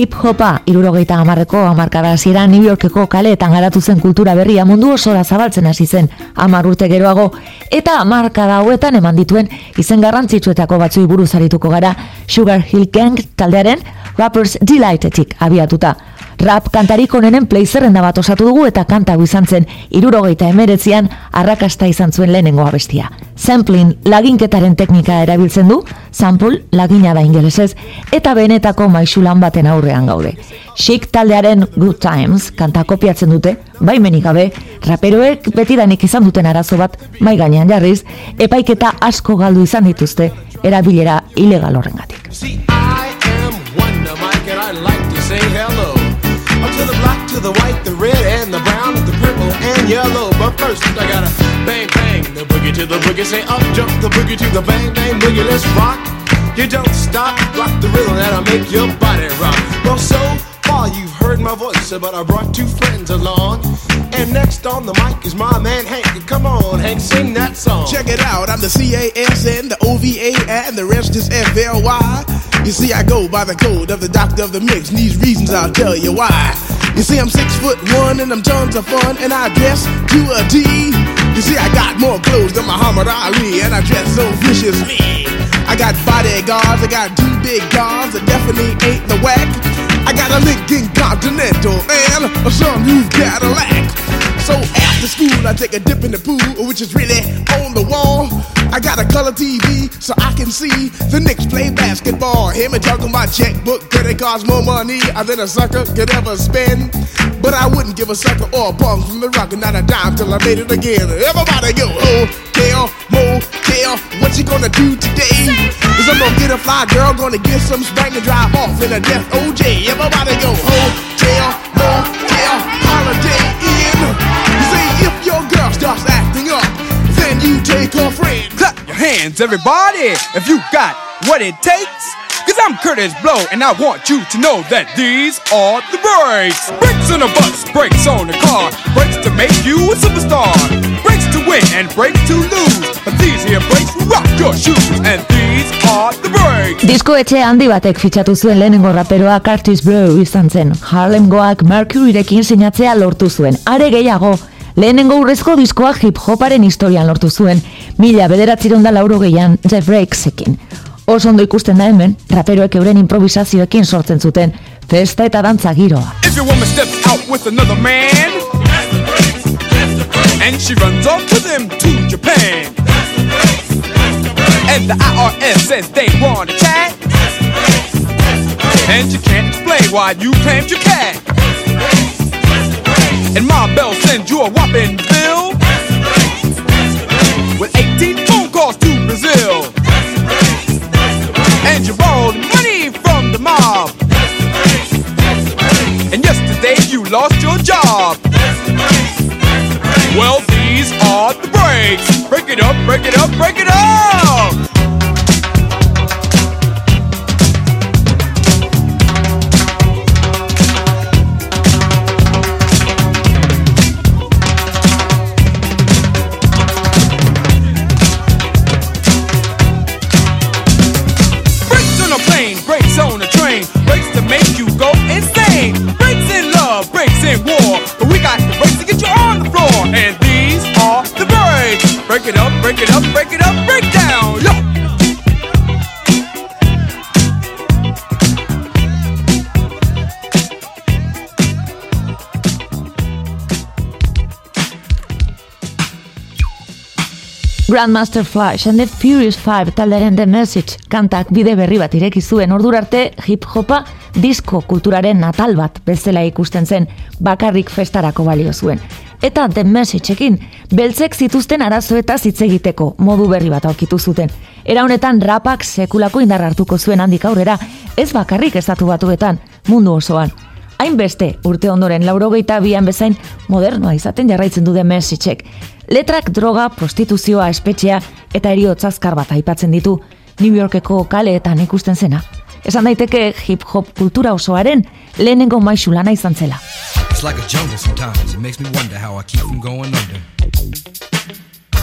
Hip-hopa irurogeita amarreko amarkada zira New Yorkeko kaleetan garatu zen kultura berria mundu osora zabaltzen hasi zen amar urte geroago eta amarkada hauetan eman dituen izen garrantzitsuetako batzui buruz arituko gara Sugar Hill Gang taldearen Rappers Delightetik abiatuta. Rap kantarik onenen da bat osatu dugu eta kanta izan zen irurogeita emeretzian arrakasta izan zuen lehenengo abestia. Sampling laginketaren teknika erabiltzen du, sample lagina da ingelesez, eta benetako maixulan baten aurrean gaude. Chic taldearen Good Times kanta kopiatzen dute, baimenik gabe, raperoek betidanik izan duten arazo bat mai gainean jarriz, epaiketa asko galdu izan dituzte, erabilera ilegal horrengatik. to the black, to the white, the red, and the brown, the purple, and yellow. But first, I gotta bang, bang, the boogie to the boogie. Say up, jump the boogie to the bang, bang, boogie. Let's rock. You don't stop, rock the rhythm that'll make your body rock. Well, so far you've heard my voice, but I brought two friends along. And next on the mic is my man Hank. Come on, Hank, sing that song. Check it out, I'm the C-A-S-N, the O-V-A, and the rest is F-L-Y. You see, I go by the code of the doctor of the mix, and these reasons I'll tell you why. You see, I'm six foot one, and I'm tons of fun, and I dress to a T. You see, I got more clothes than Muhammad Ali, and I dress so viciously. I got bodyguards, I got two big guns that definitely ain't the whack. I got a Lincoln Continental and a sunroof Cadillac. So after school, I take a dip in the pool, which is really on the wall. I got a color TV so I can see the Knicks play basketball. Hear me talking about checkbook, credit cards, more money than a sucker could ever spend. But I wouldn't give a sucker or a punk from the rock and not a dime till I made it again. Everybody go, hotel, motel, what you gonna do today? Is I'm gonna get a fly girl, gonna get some spring and drive off in a death OJ. Everybody go, hotel, motel, holiday in. You see, if your girl starts you take her friend. Clap your hands, everybody, if you got what it takes. Cause I'm Curtis Blow, and I want you to know that these are the brakes. Brakes on a bus, brakes on a car, brakes to make you a superstar, brakes to win and brakes to lose. But these here brakes rock your shoes, and these are the brakes. Disko etxe handi batek fitxatu zuen lehenengo raperoa Curtis Blow izan zen. Harlemgoak Mercuryrekin sinatzea lortu zuen. Are gehiago, Lehenengo urrezko diskoa hip-hoparen historian lortu zuen, mila bederatziron da lauro gehian The Breaksekin. Oso ondo ikusten da hemen, raperoek euren improvisazioekin sortzen zuten, festa eta dantza giroa. If your woman steps out with another man And she runs off to them to Japan And the IRS says they want a chat And you can't explain why you claimed your cat And my bell sends you a whopping bill That's the race, with 18 phone calls to Brazil. That's the race, that's the race. And you borrowed money from the mob. That's the race, that's the race. And yesterday you lost your job. That's the race, that's the race. Well, these are the breaks. Break it up, break it up, break it up. Grandmaster Flash and the Furious Five talderen The Message kantak bide berri bat ireki zuen ordura arte hip-hopa disko kulturaren natal bat bezala ikusten zen bakarrik festarako balio zuen eta The Messageekin beltzek zituzten arazo eta hitz egiteko modu berri bat aurkitu zuten. Era honetan rapak sekulako indar hartuko zuen handik aurrera, ez bakarrik estatu batuetan, mundu osoan. Hainbeste, urte ondoren laurogeita bian bezain modernoa izaten jarraitzen du The Messageek. Letrak droga, prostituzioa, espetxea eta eriotzazkar bat aipatzen ditu New Yorkeko kaleetan ikusten zena. Esan daiteke hip-hop kultura osoaren lehenengo maixu lana izan zela. It's like a jungle sometimes, it makes me wonder how I keep from going under.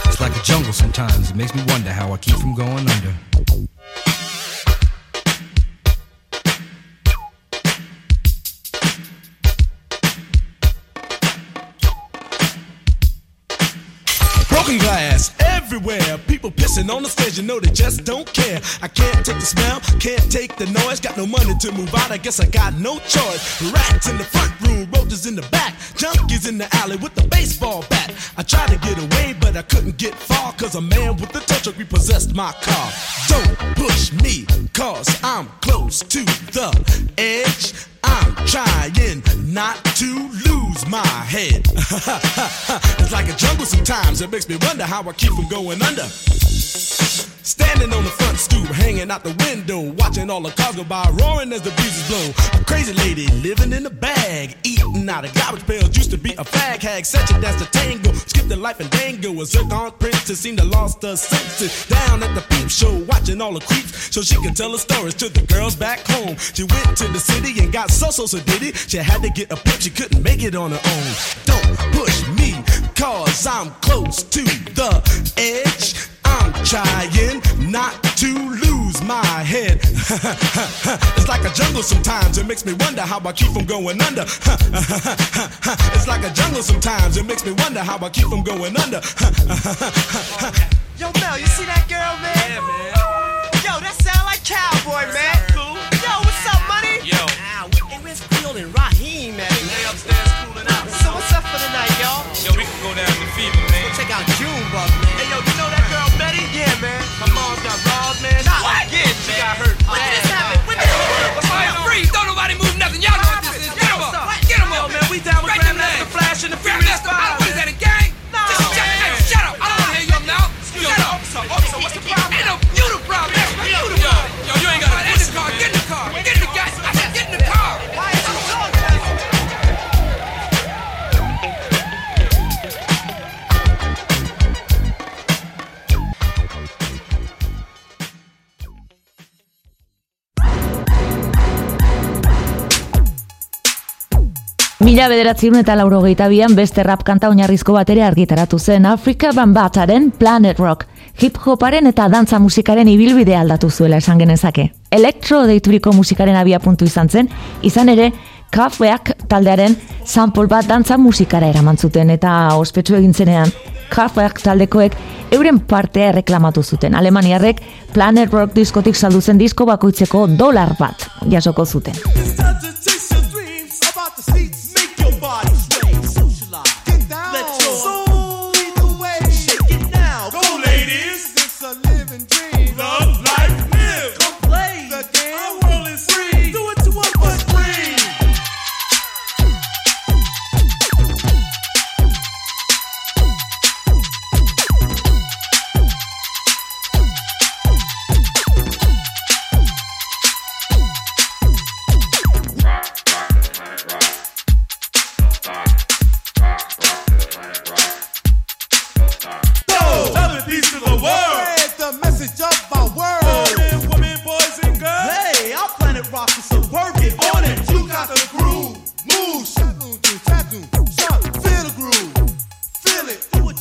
It's like a jungle sometimes, it makes me wonder how I keep from going under. Broken glass everywhere. People pissing on the stage, you know they just don't care. I can't take the smell, can't take the noise. Got no money to move out, I guess I got no choice. Rats in the front room, roaches in the back, junkies in the alley with the baseball bat. I tried to get away, but I couldn't get far, cause a man with a tow truck repossessed my car. Don't push me, cause I'm close to the edge. I'm trying not to lose my head. it's like a jungle sometimes, it makes me wonder how I keep from going under. Standing on the front stoop, hanging out the window, watching all the cars go by, roaring as the breezes blow. A crazy lady living in a bag, eating out of garbage pails. Used to be a fag hag, such a dance to tango. Skipped the life and dango. A zircon princess seemed to lost her senses. Down at the peep show, watching all the creeps, so she could tell her stories to the girls back home. She went to the city and got so so so did it. She had to get a pimp, she couldn't make it on her own. Don't push me, cause I'm close to the edge. I'm trying not to lose my head. it's like a jungle sometimes, it makes me wonder how I keep from going under. it's like a jungle sometimes, it makes me wonder how I keep from going under. Yo, Mel, you see that girl, man? Yeah, man. Yo, that sound like cowboy, man. Cool. Yo, what's up, money? Yo. Ah, hey, where's Field and Raheem, man? They upstairs cooling out. So what's up for the night, y'all? Yo, we can go down to Fever, man. Go Check out Junebug, man. Mila bederatziun eta laurogeita bian beste rap kanta oinarrizko bat ere argitaratu zen Afrika Bambataren Planet Rock. Hip-hoparen eta dantza musikaren ibilbidea aldatu zuela esan genezake. Elektro deituriko musikaren abia puntu izan zen, izan ere, Kraftwerk taldearen sample bat dantza musikara eraman zuten eta ospetsu egin zenean Kraftwerk taldekoek euren partea erreklamatu zuten. Alemaniarrek Planet Rock diskotik saldu zen disko bakoitzeko dolar bat jasoko zuten.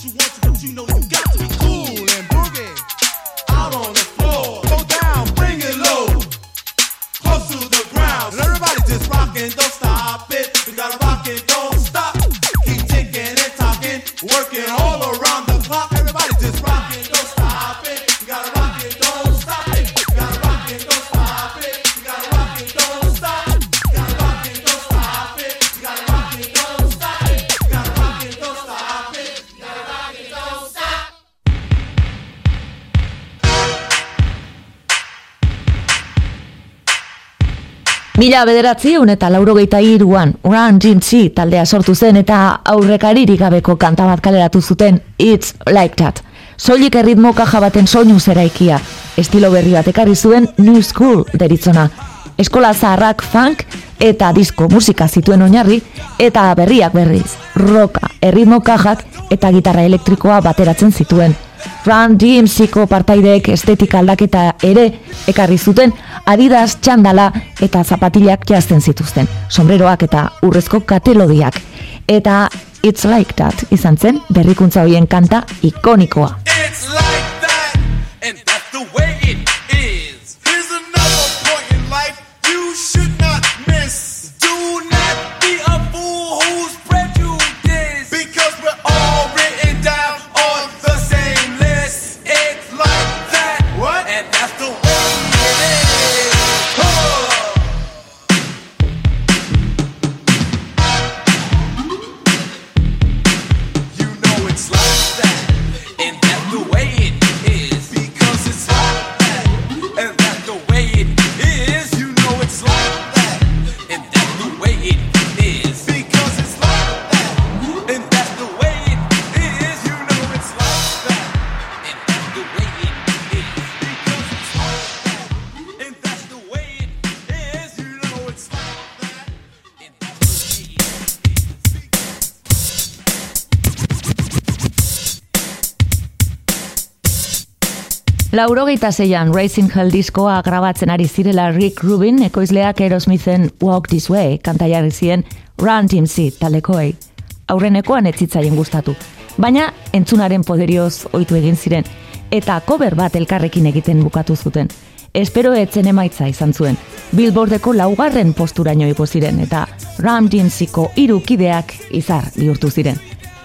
You want to, but you know you got to be cool and boogie. Out on the floor. Mila bederatziun eta laurogeita iruan Run GMC taldea sortu zen eta aurrekaririk gabeko kanta bat kaleratu zuten It's Like That. Soilik erritmo kaja baten soinu zeraikia, estilo berri bat ekarri zuen New School deritzona. Eskola zaharrak funk eta disko musika zituen oinarri eta berriak berriz, roka, erritmo kajak eta gitarra elektrikoa bateratzen zituen. Run DMC-ko partaideek estetika aldaketa ere ekarri zuten Adidas txandala eta zapatilak jazten zituzten, sombreroak eta urrezko katelodiak. Eta It's Like That izan zen berrikuntza horien kanta ikonikoa. It's like Laurogeita zeian Racing Hell diskoa grabatzen ari zirela Rick Rubin ekoizleak Aerosmithen Walk This Way kanta jarri zien Run DMC talekoei. Aurrenekoan ez zitzaien gustatu, baina entzunaren poderioz ohitu egin ziren eta cover bat elkarrekin egiten bukatu zuten. Espero etzen emaitza izan zuen. Billboardeko laugarren posturaino igo ziren eta Ram DMCko hiru kideak izar bihurtu ziren.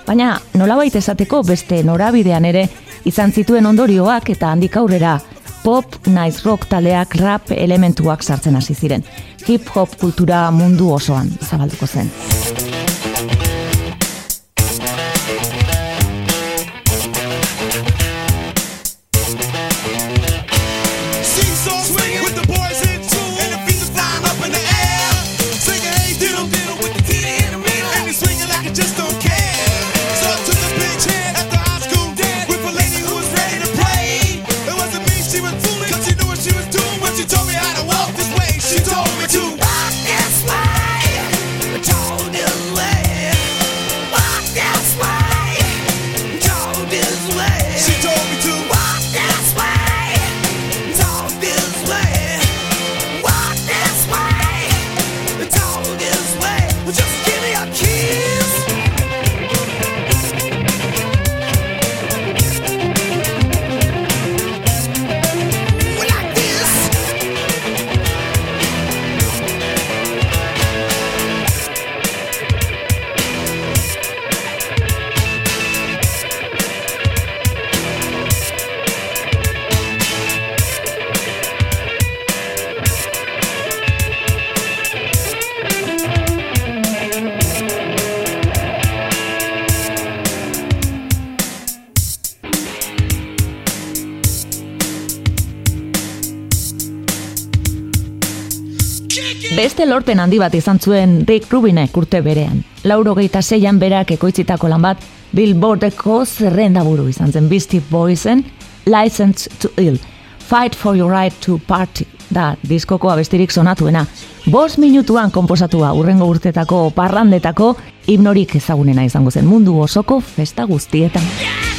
Baina nolabait esateko beste norabidean ere izan zituen ondorioak eta handik aurrera pop, nice rock taleak rap elementuak sartzen hasi ziren. Hip hop kultura mundu osoan zabalduko zen. slave. Lorpen handi bat izan zuen Rick Rubinek urte berean. Lauro geita zeian berak ekoitzitako lan bat Billboardeko zerrenda buru izan zen Beastie Boysen License to Ill. Fight for your right to party da diskoko abestirik sonatuena. Bost minutuan komposatua urrengo urtetako parrandetako himnorik ezagunena izango zen mundu osoko festa guztietan. Ask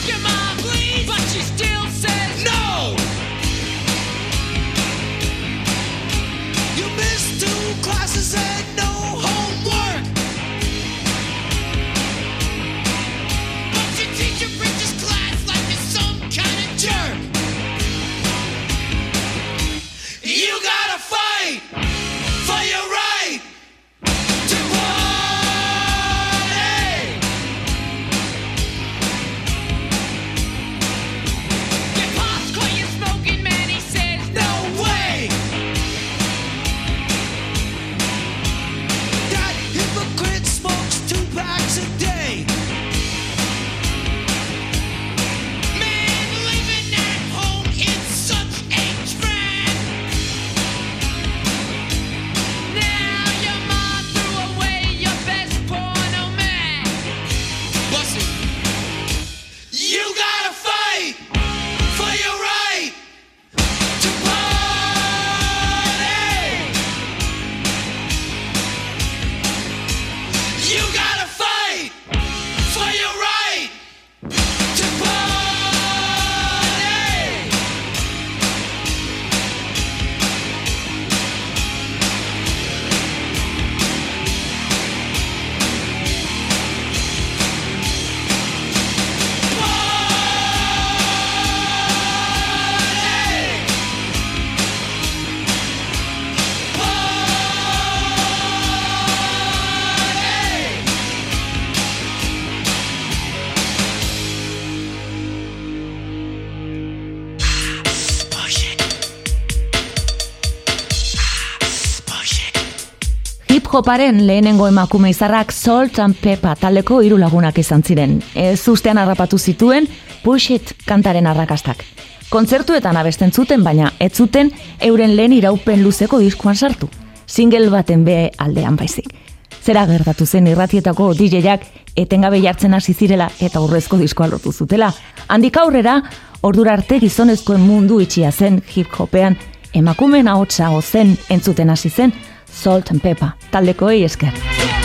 Hip hoparen lehenengo emakume izarrak Salt and Peppa taldeko hiru lagunak izan ziren. Ez ustean harrapatu zituen Push It kantaren arrakastak. Kontzertuetan abesten zuten, baina ez zuten euren lehen iraupen luzeko diskuan sartu. Single baten be aldean baizik. Zera gertatu zen irratietako DJak etengabe jartzen hasi zirela eta urrezko diskoa lortu zutela. Handik aurrera, ordura arte gizonezkoen mundu itxia zen hip hopean, emakumeen ahotsa ozen entzuten hasi zen Salt and Peppa, taldekoei esker.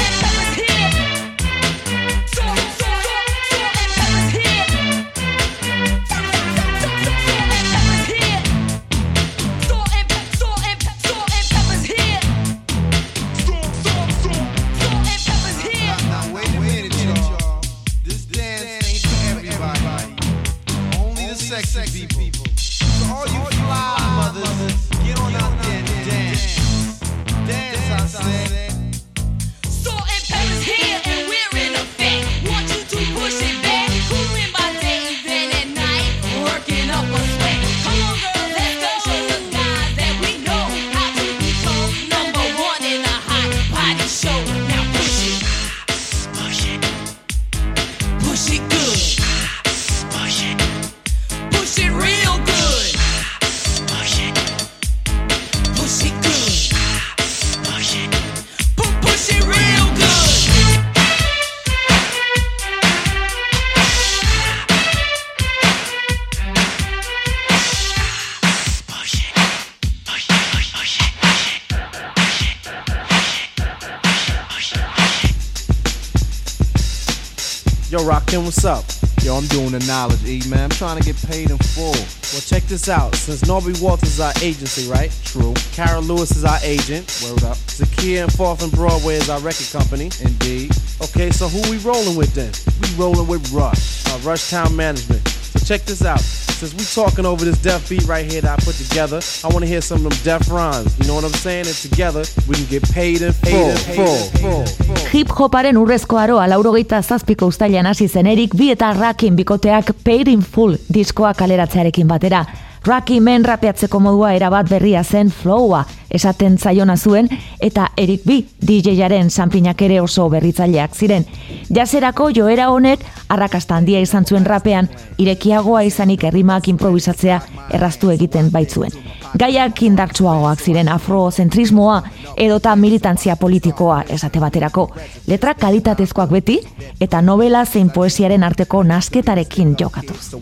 Trying to get paid in full. Well, check this out. Since Norby Walters is our agency, right? True. Kara Lewis is our agent. Word up. Zakia and Fourth and Broadway is our record company. Indeed. Okay, so who we rolling with then? We rolling with Rush, uh, Rush Town Management. So check this out. Since we talking over this deaf beat right here that I put together, I want to hear some of them deaf rhymes. You know what I'm saying? And together we can get paid in full. full, full, full. Hip hoparen urrezko aroa laurogeita zazpiko ustailan hasi zenerik bi eta rakin bikoteak Paid in Full diskoa kaleratzearekin batera. Rocky Men rapeatzeko modua erabat berria zen flowa esaten zaiona zuen eta Eric B DJ-aren sanpinak ere oso berritzaileak ziren. Jazerako joera honek arrakasta handia izan zuen rapean irekiagoa izanik herrimak improvisatzea erraztu egiten baitzuen. Gaiak indartsuagoak ziren afrozentrismoa edota militantzia politikoa esate baterako. Letra kalitatezkoak beti eta novela zein poesiaren arteko nasketarekin jokatuz.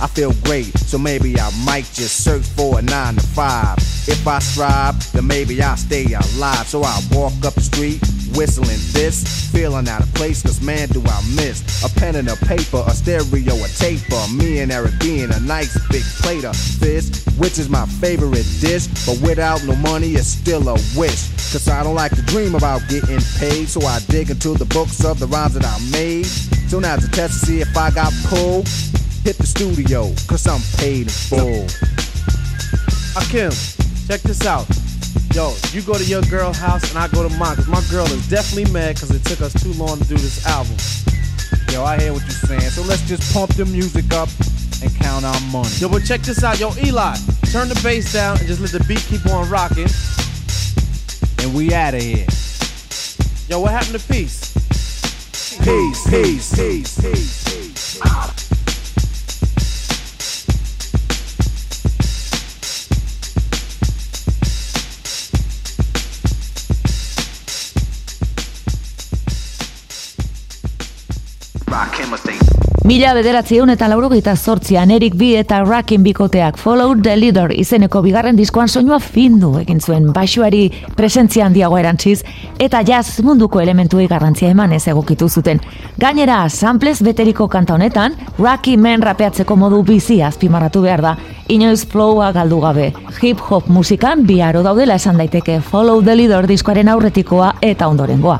I feel great, so maybe I might just search for a nine to five. If I strive, then maybe I'll stay alive. So I walk up the street, whistling this, feeling out of place, cause man do I miss a pen and a paper, a stereo, a tape, taper. Me and Eric being a nice big plate of fish, which is my favorite dish. But without no money, it's still a wish. Cause I don't like to dream about getting paid, so I dig into the books of the rhymes that I made. So now's a test to see if I got pulled. Hit the studio, cause I'm paid in full. Akim, check this out. Yo, you go to your girl house and I go to mine, cause my girl is definitely mad cause it took us too long to do this album. Yo, I hear what you're saying, so let's just pump the music up and count our money. Yo, but check this out. Yo, Eli, turn the bass down and just let the beat keep on rocking. And we out of here. Yo, what happened to peace? Peace, peace, peace, peace, peace. Rock him Mila bederatziehun eta laurogeita zortzian Erik B eta Rakin bikoteak Follow the Leader izeneko bigarren diskoan soinua findu egin zuen baixuari presentzia handiago erantziz eta jazz munduko elementuei garrantzia eman ez egokitu zuten. Gainera, samples beteriko kanta honetan, Rocky Men rapeatzeko modu bizi azpimarratu behar da, inoiz flowa galdu gabe. Hip hop musikan bi aro daudela esan daiteke Follow the Leader diskoaren aurretikoa eta ondorengoa.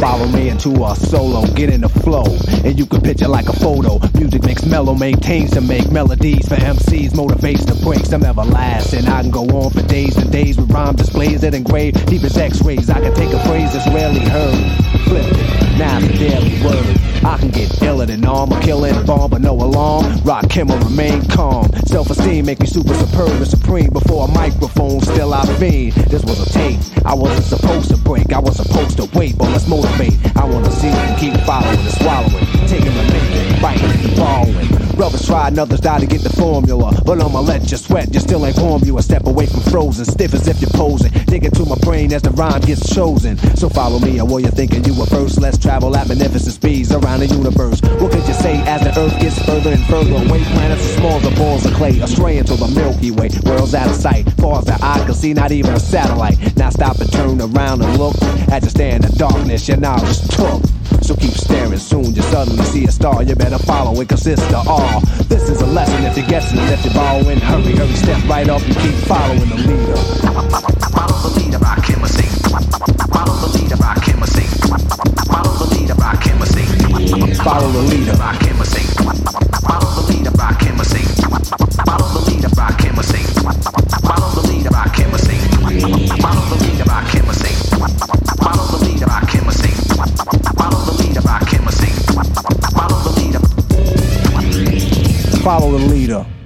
Follow me into a solo, get in the flow, and you can picture like a photo. Music makes mellow, maintains to make melodies for MCs, motivates to breaks them everlasting. I can go on for days and days with rhyme displays that engrave deep as X-rays. I can take a phrase that's rarely heard, flip it, now it's a daily word. I can get iller than armor, killing bomb, but no alarm. Rock him or remain calm. Self-esteem make me super superb and supreme. Before a microphone, still I fiend. This was a tape. I wasn't supposed to break. I was supposed to wait, but let's motivate. I wanna see and keep following and swallowing, taking the making, biting and borrowing. Brothers try and others die to get the formula, but I'ma let you sweat. You still ain't form you a step away from frozen, stiff as if you're posing. Dig into my brain as the rhyme gets chosen. So follow me, or what you're thinking you were first. Let's travel at magnificent speeds around the universe. What could you say as the earth gets further and further away? Planets as small as balls of clay, astray into the Milky Way. World's out of sight, far as the eye can see, not even a satellite. Now stop and turn around and look. As you stand in darkness, your knowledge took. So keep staring. Soon you suddenly see a star, you better follow it, cause it's the all. This is a lesson if you're guessing, if you're borrowing. Hurry, hurry, step right up and keep following the leader. Follow the leader, rock him a sing. Follow the leader, rock him a sing. Follow the leader, rock him a sing. Follow the leader, rock him a sing. follow the leader.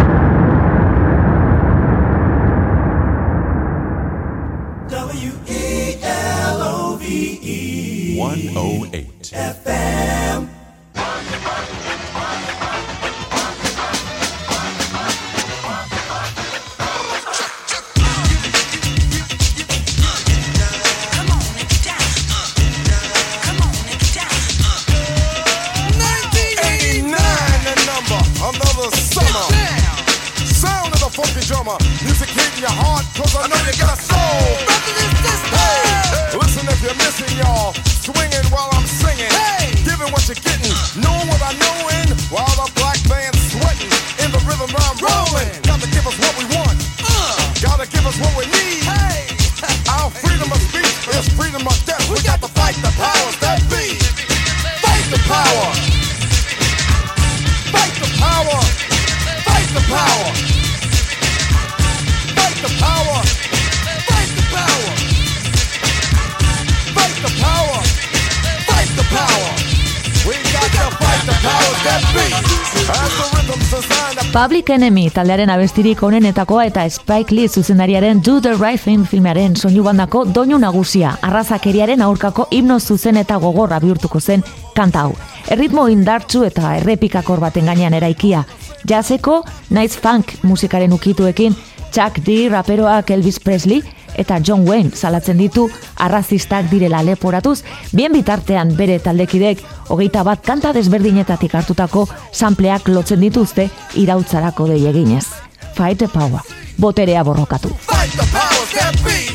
Public Enemy taldearen abestirik onenetakoa eta Spike Lee zuzendariaren Do the Right Thing filmearen soinu bandako doinu nagusia, arrazakeriaren aurkako himno zuzen eta gogorra bihurtuko zen kanta hau. Erritmo indartsu eta errepikakor baten gainean eraikia. Jazeko, nice funk musikaren ukituekin, Chuck D, raperoak Elvis Presley eta John Wayne salatzen ditu arrazistak direla leporatuz, bien bitartean bere taldekidek hogeita bat kanta desberdinetatik hartutako sampleak lotzen dituzte irautzarako dei eginez. Fight the power. Boterea borrokatu. fight the be!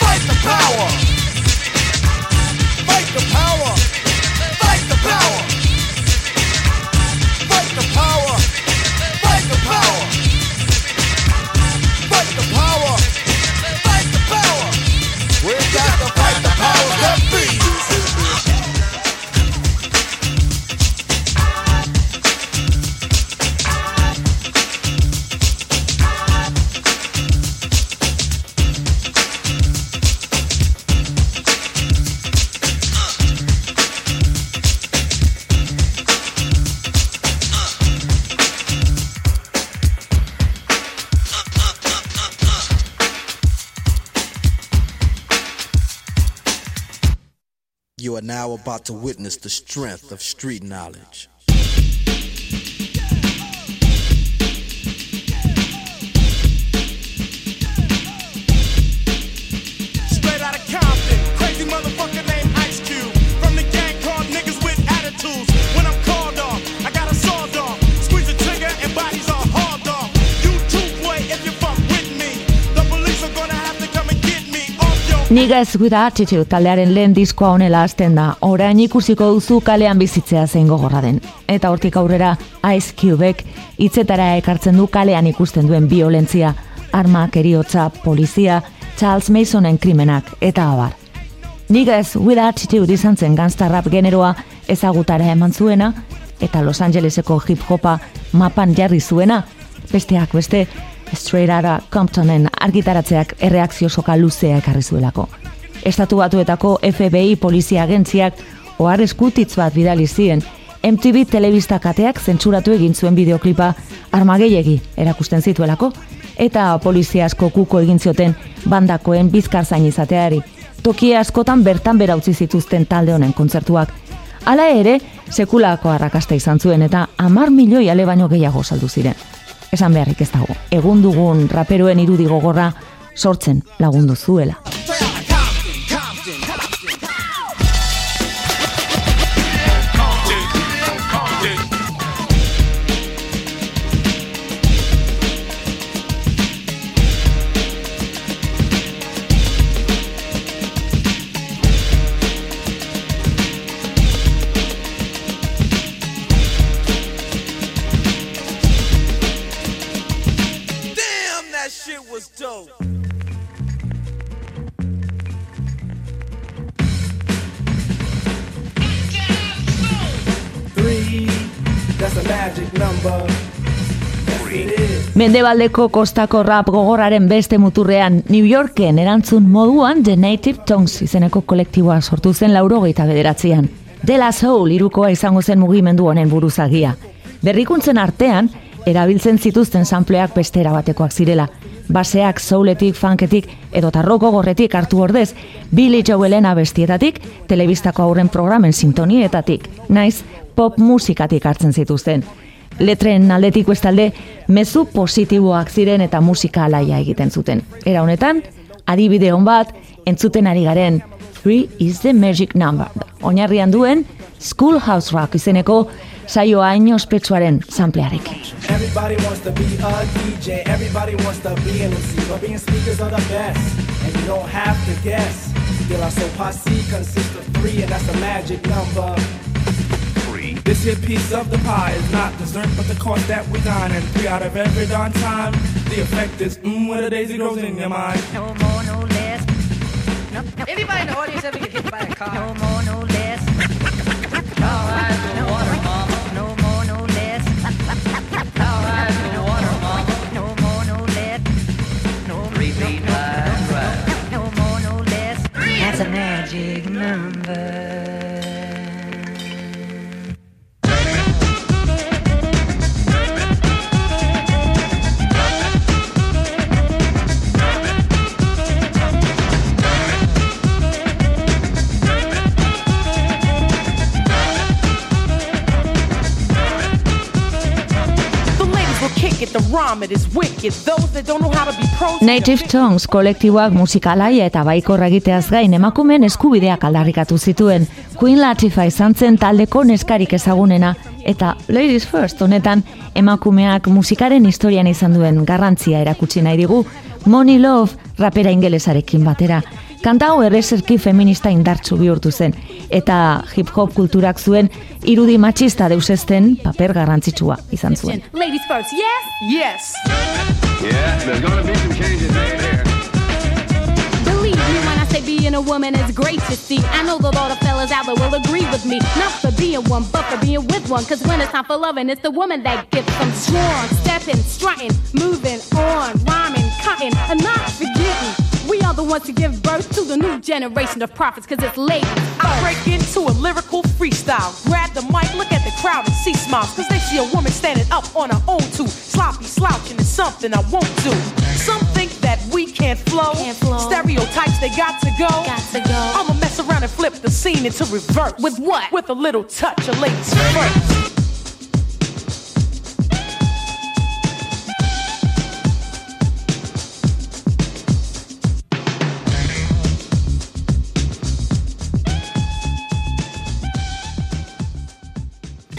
Fight the power! Fight the power! Now about to witness the strength of street knowledge. Niggas with Attitude taldearen lehen diskoa honela hasten da. Orain ikusiko duzu kalean bizitzea zein gogorra den. Eta hortik aurrera Ice Cubek hitzetara ekartzen du kalean ikusten duen violentzia, armak, eriotza, polizia, Charles Masonen krimenak eta abar. Niggas with Attitude izan zen gangsta rap generoa ezagutara eman zuena eta Los Angeleseko hip-hopa mapan jarri zuena, besteak beste Straight Outta Comptonen argitaratzeak erreakzio soka luzea ekarri zuelako. Estatu batuetako FBI polizia agentziak ohar eskutitz bat bidali zien, MTV telebista kateak zentzuratu egin zuen bideoklipa armageilegi erakusten zituelako, eta polizia asko kuko egin zioten bandakoen bizkar zain izateari. Toki askotan bertan bera utzi zituzten talde honen kontzertuak. Hala ere, sekulako arrakasta izan zuen eta amar milioi ale baino gehiago saldu ziren. Esan beharrik ez dago, egun dugun raperoen irudi gogorra sortzen lagundu zuela. Mendebaldeko kostako rap gogorraren beste muturrean New Yorken erantzun moduan The Native Tongues izeneko kolektiboa sortu zen laurogeita bederatzean. De La Soul irukoa izango zen mugimendu honen buruzagia. Berrikuntzen artean, erabiltzen zituzten sampleak bestera batekoak zirela. baseak souletik, funketik edo tarroko gorretik hartu ordez, Billy Joelen abestietatik, telebistako aurren programen sintonietatik, naiz pop musikatik hartzen zituzten. Letren aldetik bestalde, mezu positiboak ziren eta musika alaia egiten zuten. Era honetan, adibide hon bat, entzuten ari garen, Three is the magic number. Oinarrian duen, Schoolhouse Rock izeneko saioa hain ospetsuaren samplearekin. Everybody wants to be a DJ, everybody wants to be an MC, but being speakers are the best, and you don't have to guess. De La Soul Posse consists of three, and that's the magic number. Three. This here piece of the pie is not dessert, but the cost that we dine, and three out of every darn time, the effect is mmm, when a daisy grows in your mind. No more, no less. Anybody in the audience ever get hit by a car? No more, no less. All right, no water, mama. No more, no less. All right, no water, mama. No more, no less. No repeat right, right. No more, no less. That's a magic number. Native Tongues kolektiboak musikalaia eta baikorra egiteaz gain emakumeen eskubideak aldarrikatu zituen. Queen Latifah izan zen taldeko neskarik ezagunena eta Ladies First honetan emakumeak musikaren historian izan duen garrantzia erakutsi nahi digu Money Love rapera ingelesarekin batera. Kanta hau errezerki feminista indartsu bihurtu zen eta hip-hop kulturak zuen irudi matxista deusezten paper garrantzitsua izan zuen. Ladies first, yes? Yes. Yeah, there's gonna be some changes made here. Believe me when I say being a woman is great to see. I know that all the fellas out there will agree with me. Not for being one, but for being with one. Cause when it's time for loving, it's the woman that gets them strong. Stepping, strutting, moving on, rhyming, cutting, and not forgetting. We are the ones to give birth to the new generation of prophets, cause it's late. I break into a lyrical freestyle. Grab the mic, look at the crowd and see smiles. Cause they see a woman standing up on her own too. Sloppy slouching is something I won't do. Some think that we can't flow. Can't flow. Stereotypes, they got to go. Got to go. I'ma mess around and flip the scene into reverse. With what? With a little touch of ladies first.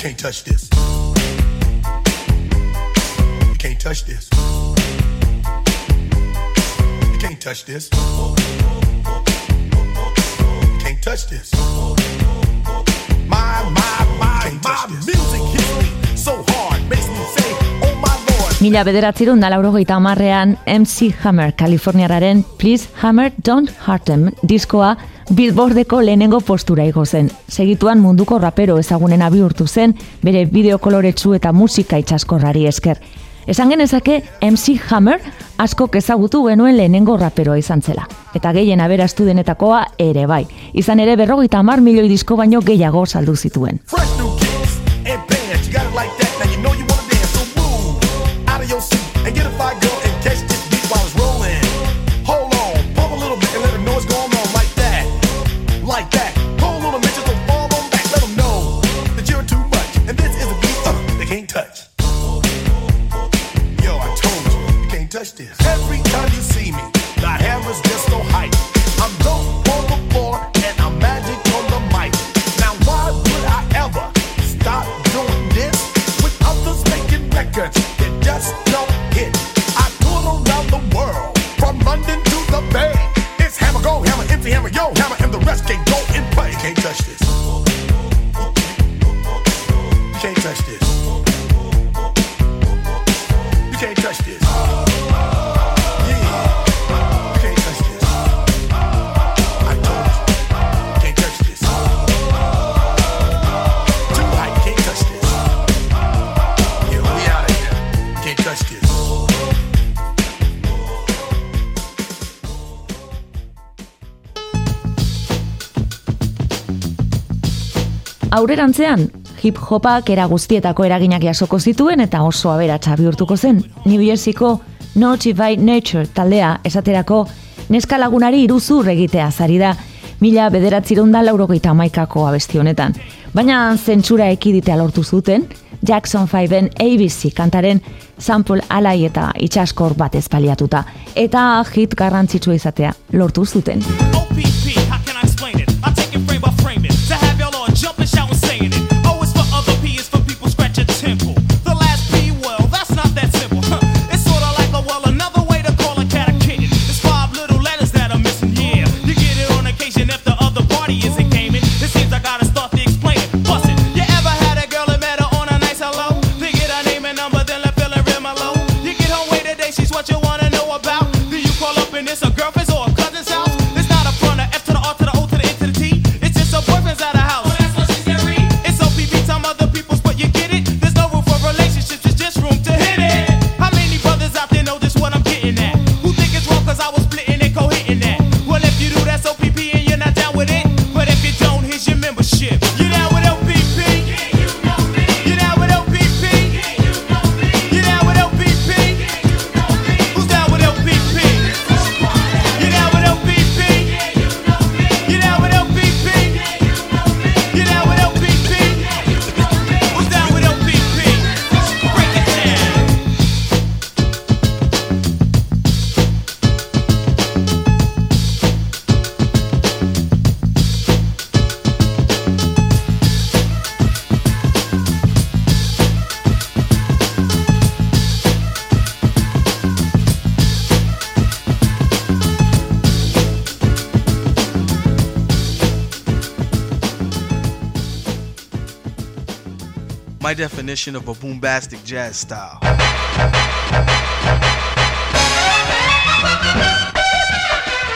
Can't touch this. You can't touch this. You can't touch this. You can't touch this. My, my, my, my music hits me so hard, Mila bederatzerun da laurogeita hamarrean MC Hammer, Kaliforniararen Please Hammer Don't Hurt Them diskoa Billboardeko lehenengo postura igo zen. Segituan munduko rapero ezagunena bihurtu zen, bere bideo koloretsu eta musika itxaskorrari esker. Esan genezake MC Hammer askok ezagutu genuen lehenengo raperoa izan zela. Eta gehien aberastu denetakoa ere bai. Izan ere berrogeita hamar milioi disko baino gehiago saldu zituen. Fresh touched it. Aurrerantzean, hip-hopak era guztietako eraginak jasoko zituen eta oso aberatsa bihurtuko zen. New Jerseyko Naughty by Nature taldea esaterako neska lagunari iruzur egitea zari da, mila bederatzireun da laurogeita amaikako abesti honetan. Baina zentsura ekiditea lortu zuten, Jackson 5-en ABC kantaren sample alai eta itxaskor bat ezpaliatuta, eta hit garrantzitsua izatea lortu zuten. My definition of a boombastic jazz style.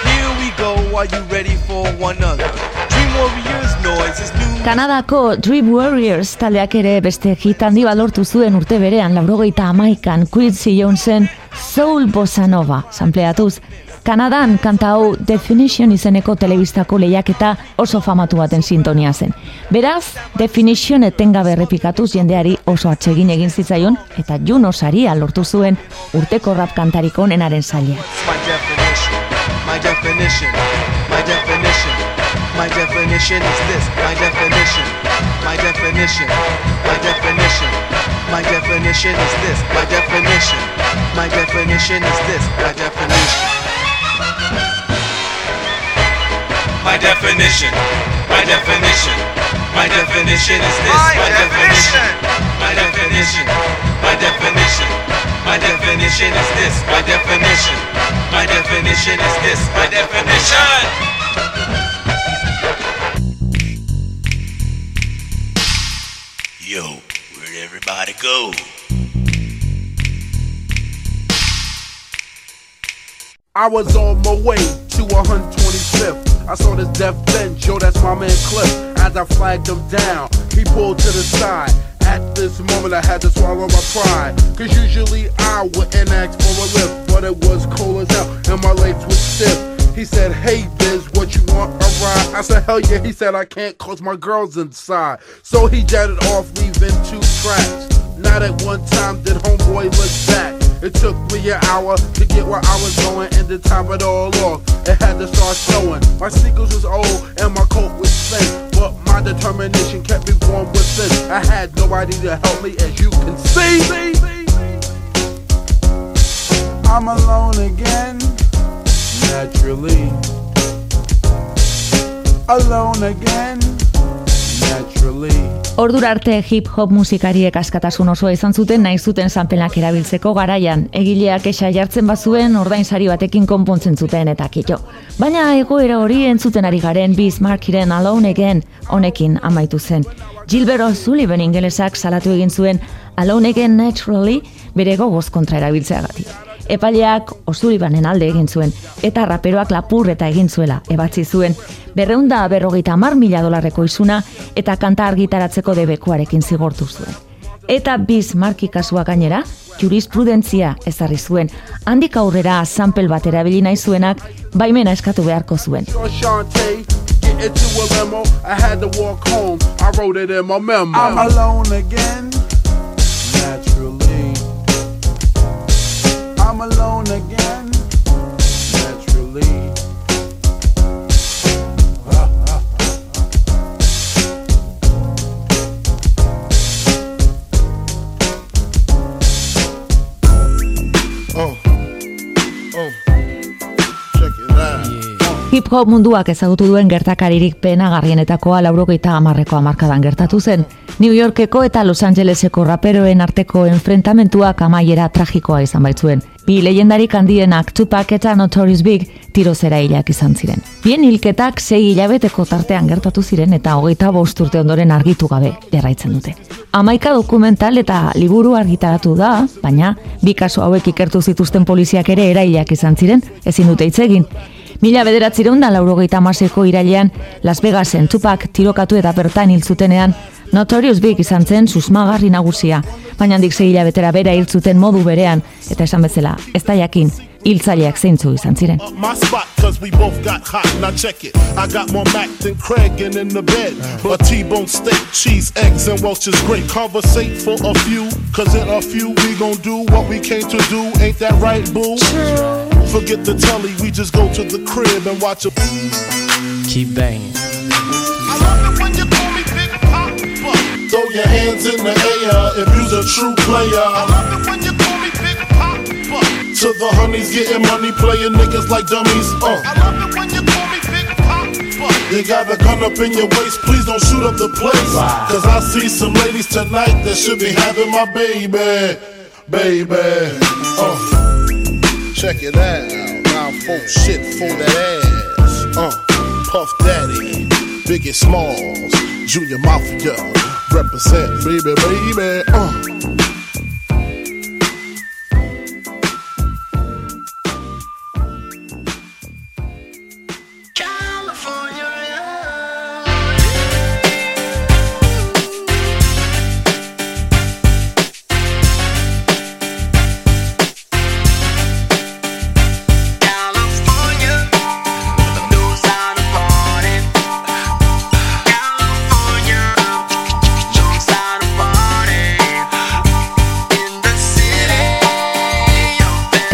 Here we go, are you ready for one other? Dream Warriors noise is new. Kanadako Dream Warriors taldeak ere beste hit handi bat lortu zuen urte berean, laurogeita amaikan Quincy Jonesen Soul Bossa Nova, sampleatuz. Kanadan kanta hau Definition izeneko telebistako lehiaketa oso famatu baten sintonia zen. Beraz, Definition etengabe errepikatuz jendeari oso atsegin egin zitzaion eta Juno saria lortu zuen urteko rap kantarik onenaren definition, my definition, my definition, my definition is this. My definition, my definition, my definition, my definition is this. My definition, my definition is this. My definition. My definition, my definition, my definition is this. My definition, my definition, my definition, my definition is this. My definition, my definition is this. My definition. Yo, where'd everybody go? I was on my way to 125th. I saw this death bench, yo, that's my man Cliff. As I flagged him down, he pulled to the side. At this moment, I had to swallow my pride. Cause usually I wouldn't ask for a lift, but it was cold as hell, and my legs were stiff. He said, Hey, Biz, what you want a ride? I said, Hell yeah. He said, I can't cause my girl's inside. So he jetted off, leaving two tracks. Not at one time did homeboy look back. It took me an hour to get where I was going and to top it all off. It had to start snowing. My sneakers was old and my coat was thin. But my determination kept me warm within. I had nobody to help me as you can see. I'm alone again. Naturally. Alone again. Ordura arte hip hop musikariek askatasun osoa izan zuten nahi zuten sanpenak erabiltzeko garaian. Egileak esa jartzen bazuen ordainsari batekin konpontzen zuten eta kito. Baina egoera hori entzuten ari garen Biz Markiren Alone Again honekin amaitu zen. Gilbert O'Sullivan ingelesak salatu egin zuen Alone Again Naturally bere gogoz kontra erabiltzeagatik. Epaileak O'Sullivanen alde egin zuen, eta raperoak lapurreta egin zuela, ebatzi zuen, berreunda berrogeita hamar mila dolarreko izuna, eta kanta argitaratzeko debekuarekin zigortu zuen. Eta biz marki kasua gainera, jurisprudentzia ezarri zuen, handik aurrera sample bat erabili nahi zuenak, baimena eskatu beharko zuen. Into a limo. I had to walk home. I wrote it in my memo. I'm alone again. Hop munduak ezagutu duen gertakaririk penagarrienetakoa laurogeita hamarreko hamarkadan gertatu zen. New Yorkeko eta Los Angeleseko raperoen arteko enfrentamentuak amaiera tragikoa izan baitzuen. Bi lehendarik handienak Tupac eta Notorious Big tirozera hilak izan ziren. Bien hilketak sei hilabeteko tartean gertatu ziren eta hogeita bost urte ondoren argitu gabe jarraitzen dute. Hamaika dokumental eta liburu argitaratu da, baina bi kasu hauek ikertu zituzten poliziak ere erailak izan ziren, ezin dute hitz egin. Mila bederatzireun da laurogeita amaseko irailean Las Vegasen Tupac tirokatu eta bertan hil zutenean Notorious Big izan zen susmagarri nagusia, baina handik sei hilabetera bera hil zuten modu berean, eta esan bezala, ez da jakin, hiltzaileak zeintzu izan ziren. Uh, my spot cause we both got hot. Now check it. I got more Mac than Craig and in the bed. But T-bone steak, cheese, eggs, and Welch's great. Conversate for a few, cause in a few we gon' do what we came to do. Ain't that right, boo? Forget the telly, we just go to the crib and watch a Keep banging. Throw your hands in the air if you's a true player. To the honeys getting money, playing niggas like dummies. Uh. I love it when you call me Big Pop. You got a gun up in your waist, please don't shoot up the place. Cause I see some ladies tonight that should be having my baby. Baby. Uh. Check it out. Now full shit for that ass. Uh. Puff Daddy. Biggie Smalls. Junior Mafia. Represent, baby, baby. Uh.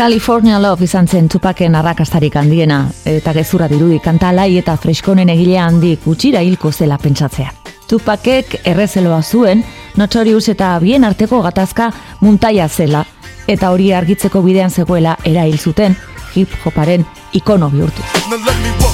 California Love izan zen Tupaken arrakastarik handiena, eta gezurra dirudi kanta alai eta freskonen egile handi gutxira hilko zela pentsatzea. Tupakek errezeloa zuen, Notorious eta bien arteko gatazka muntaia zela, eta hori argitzeko bidean zegoela erail zuten hip hoparen ikono bihurtu.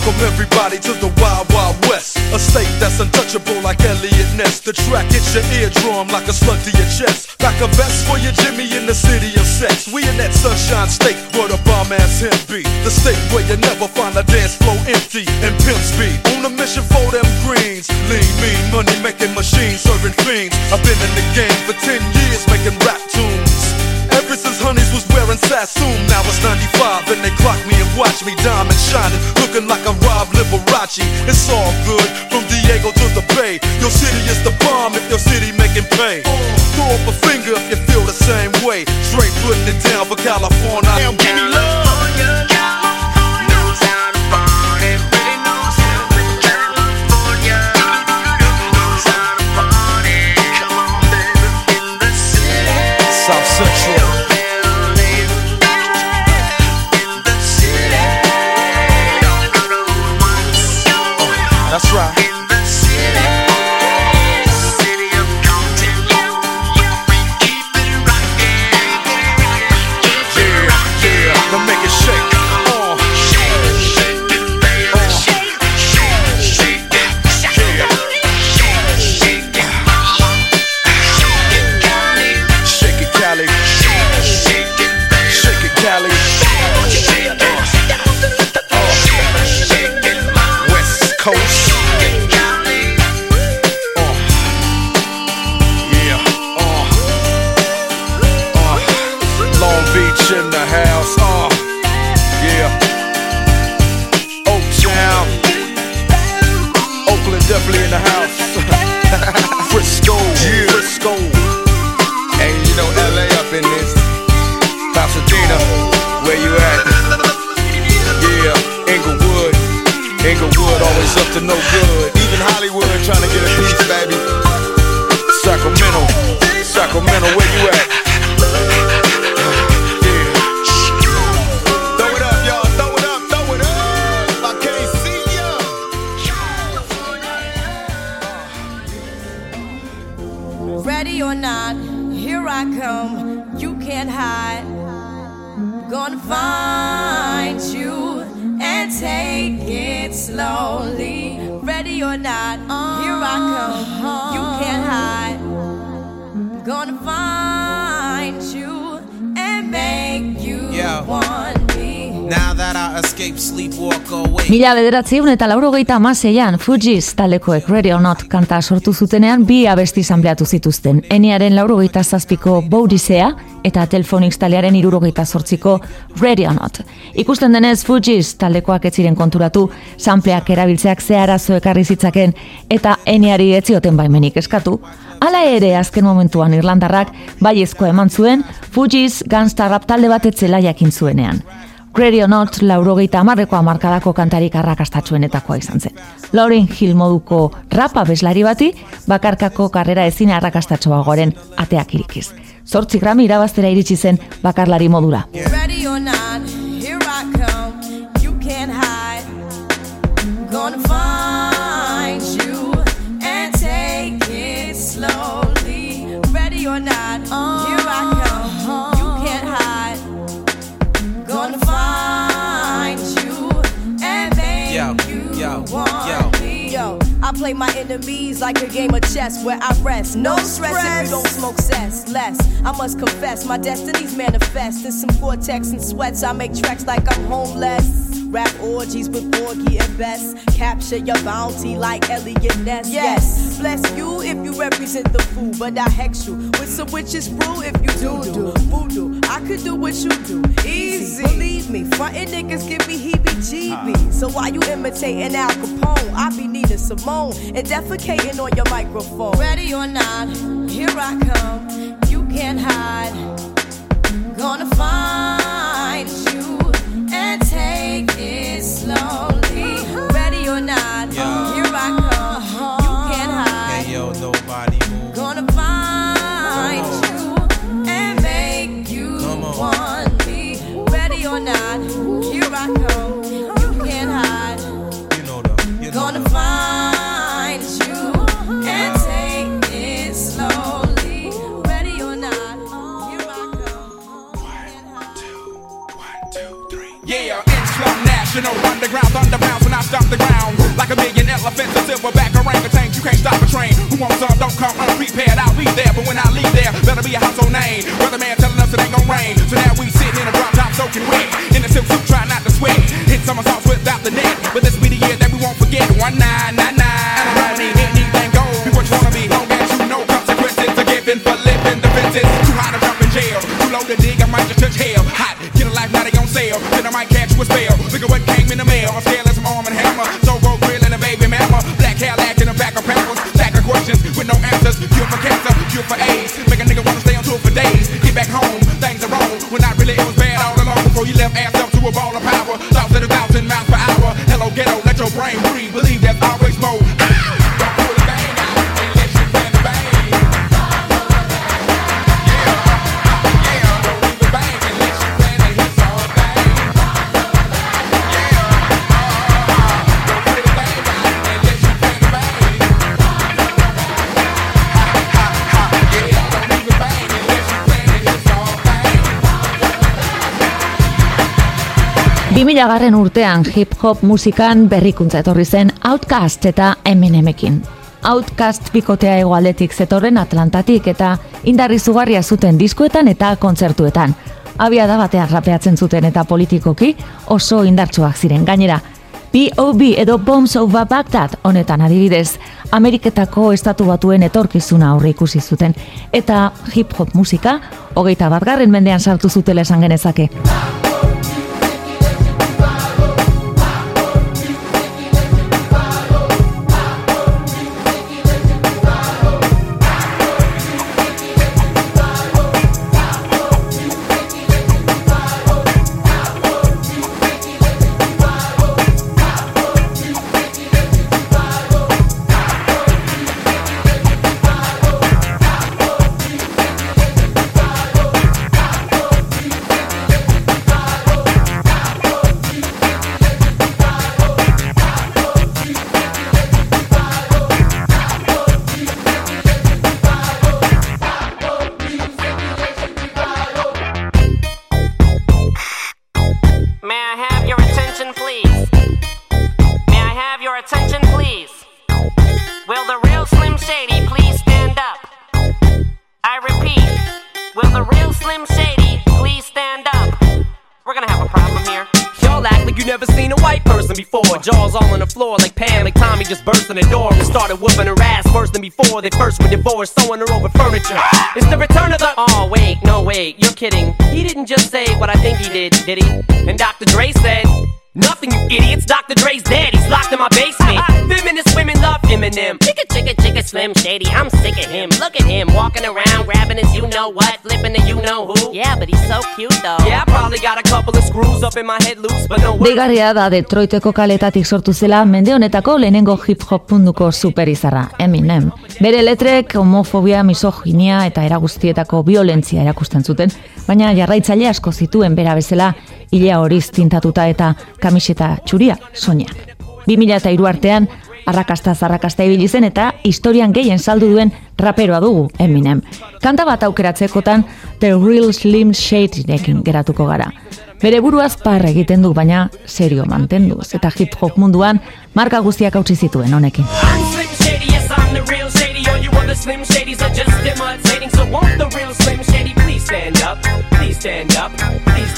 Welcome everybody to the Wild Wild West. A state that's untouchable like Elliot Ness. The track hits your eardrum like a slug to your chest. Back a vest for your Jimmy in the city of sex. We in that sunshine state where the bomb ass him be. The state where you never find a dance floor empty and pimp speed. On a mission for them greens. Lean, mean, money making machines, serving fiends. I've been in the game for 10 years making rap tunes. Since Honeys was wearing Sassoon, now it's 95 and they clock me and watch me diamond shining, looking like I'm Rob Liberace. It's all good from Diego to the Bay. Your city is the bomb if your city making pay. Throw up a finger if you feel the same way. Straight putting it down for California. Damn, give me love. Ready or not, here I come. You can't hide. Gonna find you and make you Yeah. want Mila bederatziun eta laurogeita amaseian Fugees taldekoek Ready or Not kanta sortu zutenean bi abesti zanbleatu zituzten. Eniaren laurogeita zazpiko Boudisea eta Telfonix taldearen irurogeita zortziko Ready or Not. Ikusten denez Fugees taldekoak ez ziren konturatu, sampleak erabiltzeak ze arazo ekarri zitzaken eta Eniari ez zioten baimenik eskatu. Hala ere azken momentuan Irlandarrak baiezkoa eman zuen Gangsta Rap talde bat etzela jakin zuenean. Ready or Not laurogeita amarreko amarkadako kantarik arrakastatxuenetakoa izan zen. Lauren Hill moduko rapa beslari bati, bakarkako karrera ezin arrakastatxoa goren ateak irikiz. Zortzi grami irabaztera iritsi zen bakarlari modura. Ready or not, want yo. Yo, I play my enemies like a game of chess where I rest. No stress if you don't smoke cess. Less, I must confess, my destinies manifest. In some cortex and sweats, I make tracks like I'm homeless. Rap orgies with Borgie and Best. Capture your bounty like Elliot Ness. Yes, bless you if you represent the fool, but I hex you with some witches brew if you do do voodoo. I could do what you do, easy. Believe me, frontin' niggas give me heebie-jeebies. So why you imitating Al Capone? I be needing Simone and defecating on your microphone. Ready or not, here I come. You can't hide. Gonna find you take it slowly. Underground Thunderbounds when I stop the ground. Like a million elephants, a silverback orangutan You can't stop a train, who wants some, don't come unprepared I'll be there, but when I leave there, better be a household name. Weatherman telling us it ain't gonna rain. So now we sitting in a drop top soaking wet. In a silk suit, try not to sweat. Hit somersaults without the net. But this be the year that we won't forget. One nine nine nine. Anything goes Be what you wanna be, long as you know consequences. Are given for living the fences. Too high to jump in jail, too low to dig, I might just touch hell. Hot, get a life, now they on sale Then I might catch you a spell. Look at what came 2000 garren urtean hip-hop musikan berrikuntza etorri zen Outkast eta Eminemekin. Outkast bikotea egoaldetik zetorren Atlantatik eta indarri zugarria zuten diskoetan eta kontzertuetan. Abia da batean rapeatzen zuten eta politikoki oso indartsuak ziren gainera. B.O.B. edo Bombs of Baghdad honetan adibidez, Ameriketako estatu batuen etorkizuna aurre ikusi zuten. Eta hip-hop musika, hogeita bat garren mendean sartu zutela esan genezake. Like Tommy just burst in the door and started whooping her ass worse than before. They first were divorced, sewing her over furniture. It's the return of the. Oh wait, no wait, you're kidding. He didn't just say what I think he did, did he? And Dr. Dre said. Nothing, you idiots. Dr. Dre's dead. He's locked in my basement. Feminist women love Eminem. Chicka, chicka, chicka, Slim Shady. I'm sick of him. Look at him walking around, grabbing his you know what, flipping the you know who. Yeah, but he's so cute though. Yeah, I probably got a couple of screws up in my head loose, but no. Deigarria da Detroiteko kaletatik sortu zela mende honetako lehenengo hip-hop munduko superizarra, Eminem. Bere letrek homofobia, misoginia eta eraguztietako violentzia erakusten zuten, baina jarraitzaile asko zituen bera bezala ilea horiz tintatuta eta kamiseta txuria soinean. 2003 artean, arrakasta zarrakasta ibili zen eta historian gehien saldu duen raperoa dugu Eminem. Kanta bat aukeratzekotan The Real Slim Shadyrekin geratuko gara. Bere buruaz parra egiten du, baina serio mantenduz eta hip hop munduan marka guztiak hautsi zituen honekin.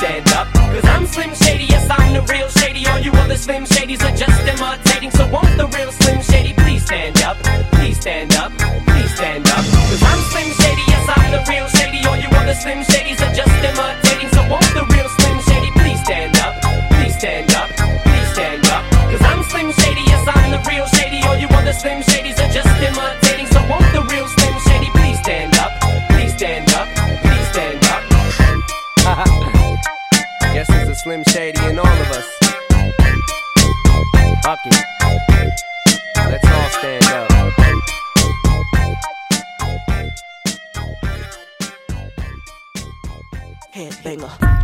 Stand up. Cause I'm Slim Shady, yes, I'm the real Shady. All you other Slim Shadys are just imitating. So won't the real Slim Shady please stand up? Please stand up, please stand up. Cause I'm Slim Shady, yes, I'm the real Shady. All you other Slim Shadys are just imitating. So won't the real Slim Shady please stand up? Please stand up, please stand up. Cause I'm Slim Shady, yes, I'm the real Shady. All you other Slim Shadys are just imitating. So won't Slim Shady and all of us. Fuck it. Let's all stand up. Headbanger.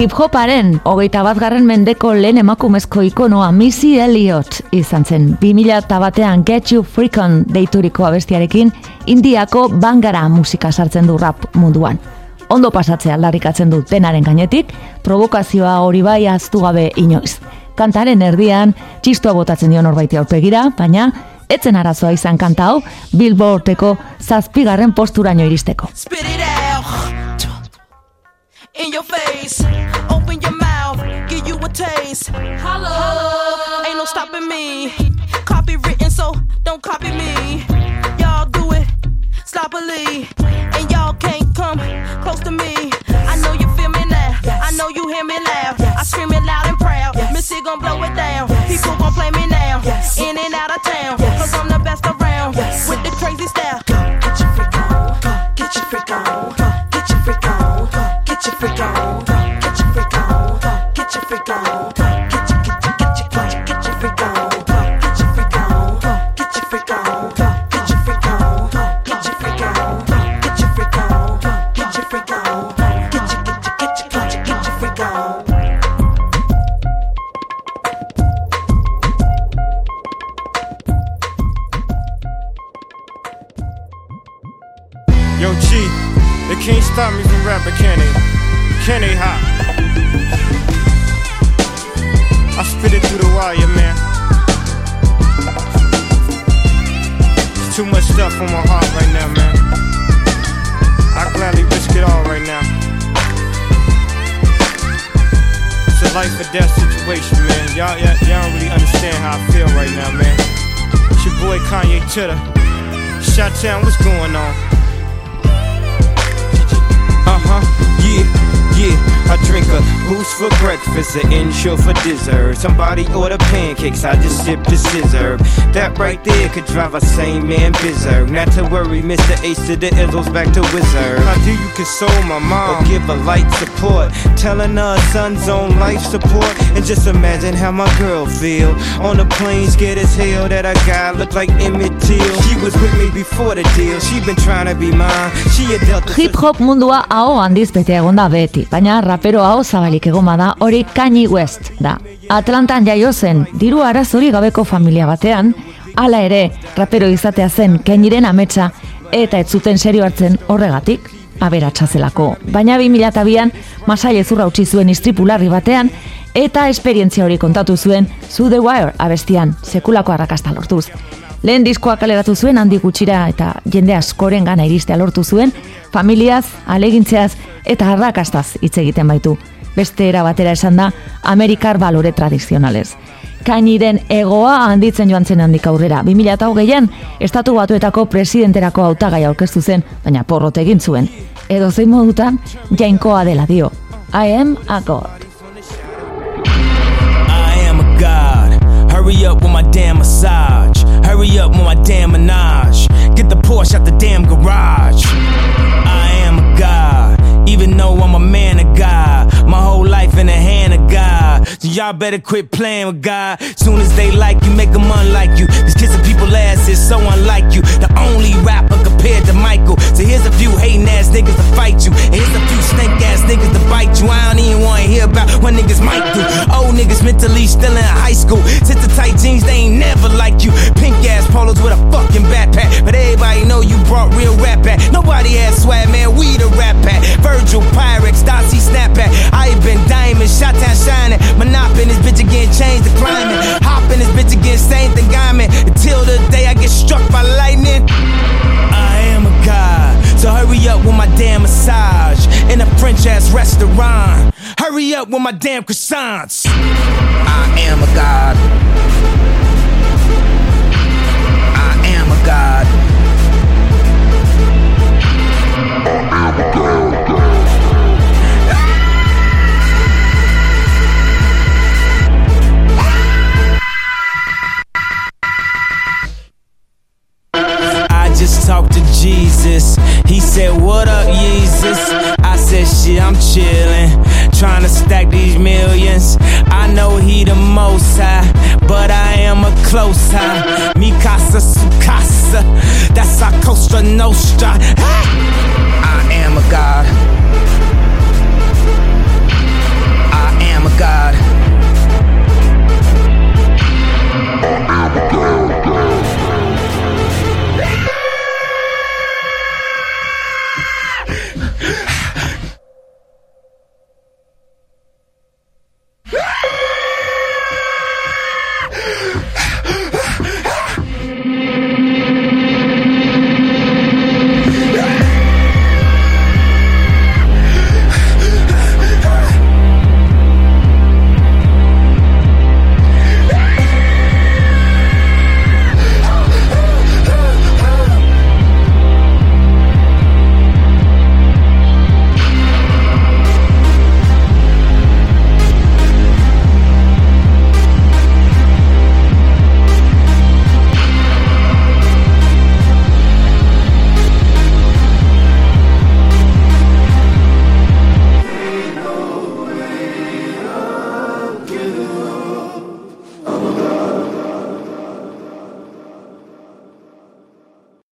Hip-hoparen hogeita batgarren mendeko lehen emakumezko ikonoa Missy Elliott izan zen 2000 batean Get You Freak On deituriko abestiarekin Indiako bangara musika sartzen du rap munduan. Ondo pasatzea aldarrikatzen du denaren gainetik, provokazioa hori bai aztu gabe inoiz. Kantaren erdian, txistua botatzen dio norbaiti aurpegira, baina etzen arazoa izan kanta hau, Billboardeko zazpigarren posturaino iristeko. Spit it out. In your face. Open your mouth. Give you a taste. Holla. Ain't no stopping me. Copy written, so don't copy me. Y'all do it sloppily. And y'all can't come close to me. I know you feel me now. I know you hear me loud. I scream it loud and proud. Missy gon' blow it down. People gon' play me now. In and out of town. Cause I'm the best around. With the crazy style. Somebody order pancakes, I just sip the scissor. That right there could drive a sane man berserk. Not to worry, Mr. Ace to the Izzles back to Wizard. How do you console my mom or give her light support? Telling her son's on life support. And just imagine how my girl feel. On the plane, scared as hell that a guy look like Emmett Till. She was with me before the deal. She been trying to be mine. She a delta. Hip hop mundua hau handiz bete egon da beti, baina rapero hau zabalik egon bada hori Kanye West da. Atlantan jaio zen, diru arazori gabeko familia batean, hala ere, rapero izatea zen Kanyiren ametsa eta ez zuten serio hartzen horregatik, aberatsa zelako. Baina 2002an masail ezurra utzi zuen istripularri batean eta esperientzia hori kontatu zuen Zu The Wire abestian, sekulako arrakasta lortuz. Lehen diskoa kaleratu zuen handi gutxira eta jende askoren gana iristea lortu zuen, familiaz, alegintzeaz eta arrakastaz hitz egiten baitu. Beste era batera esan da, Amerikar balore tradizionalez. Kainiren egoa handitzen joan zen handik aurrera. 2008an, estatu batuetako presidenterako hautagai aurkeztu zen, baina porrot egin zuen. Edo zein modutan, jainkoa dela dio. I am a god. I am a god. Hurry up with my damn massage. Hurry up with my damn menage. Get the Porsche out the damn garage. I am a god. Even though I'm a man of God. My whole life in the hand of God. So y'all better quit playing with God. Soon as they like you, make them unlike you. Cause kissing people ass is so unlike you. The only rapper compared to Michael. So here's a few hating ass niggas to fight you. And here's a few snake ass niggas to bite you. I don't even wanna hear about what niggas might do. Old niggas mentally still in high school. Sit the tight jeans, they ain't never like you. Pink ass polos with a fucking backpack. But everybody know you brought real rap back. Nobody has swag, man. We the rap pack. Virgil, Pyrex, Dossie, Snapback. I been diamond, shot town shining. Monopoly, this bitch again, change the climate. Hop in this bitch again, same thing I'm. Until the day I get struck by lightning. I am a god. So hurry up with my damn massage. In a French ass restaurant. Hurry up with my damn croissants. I am a god. I am a god. no stop.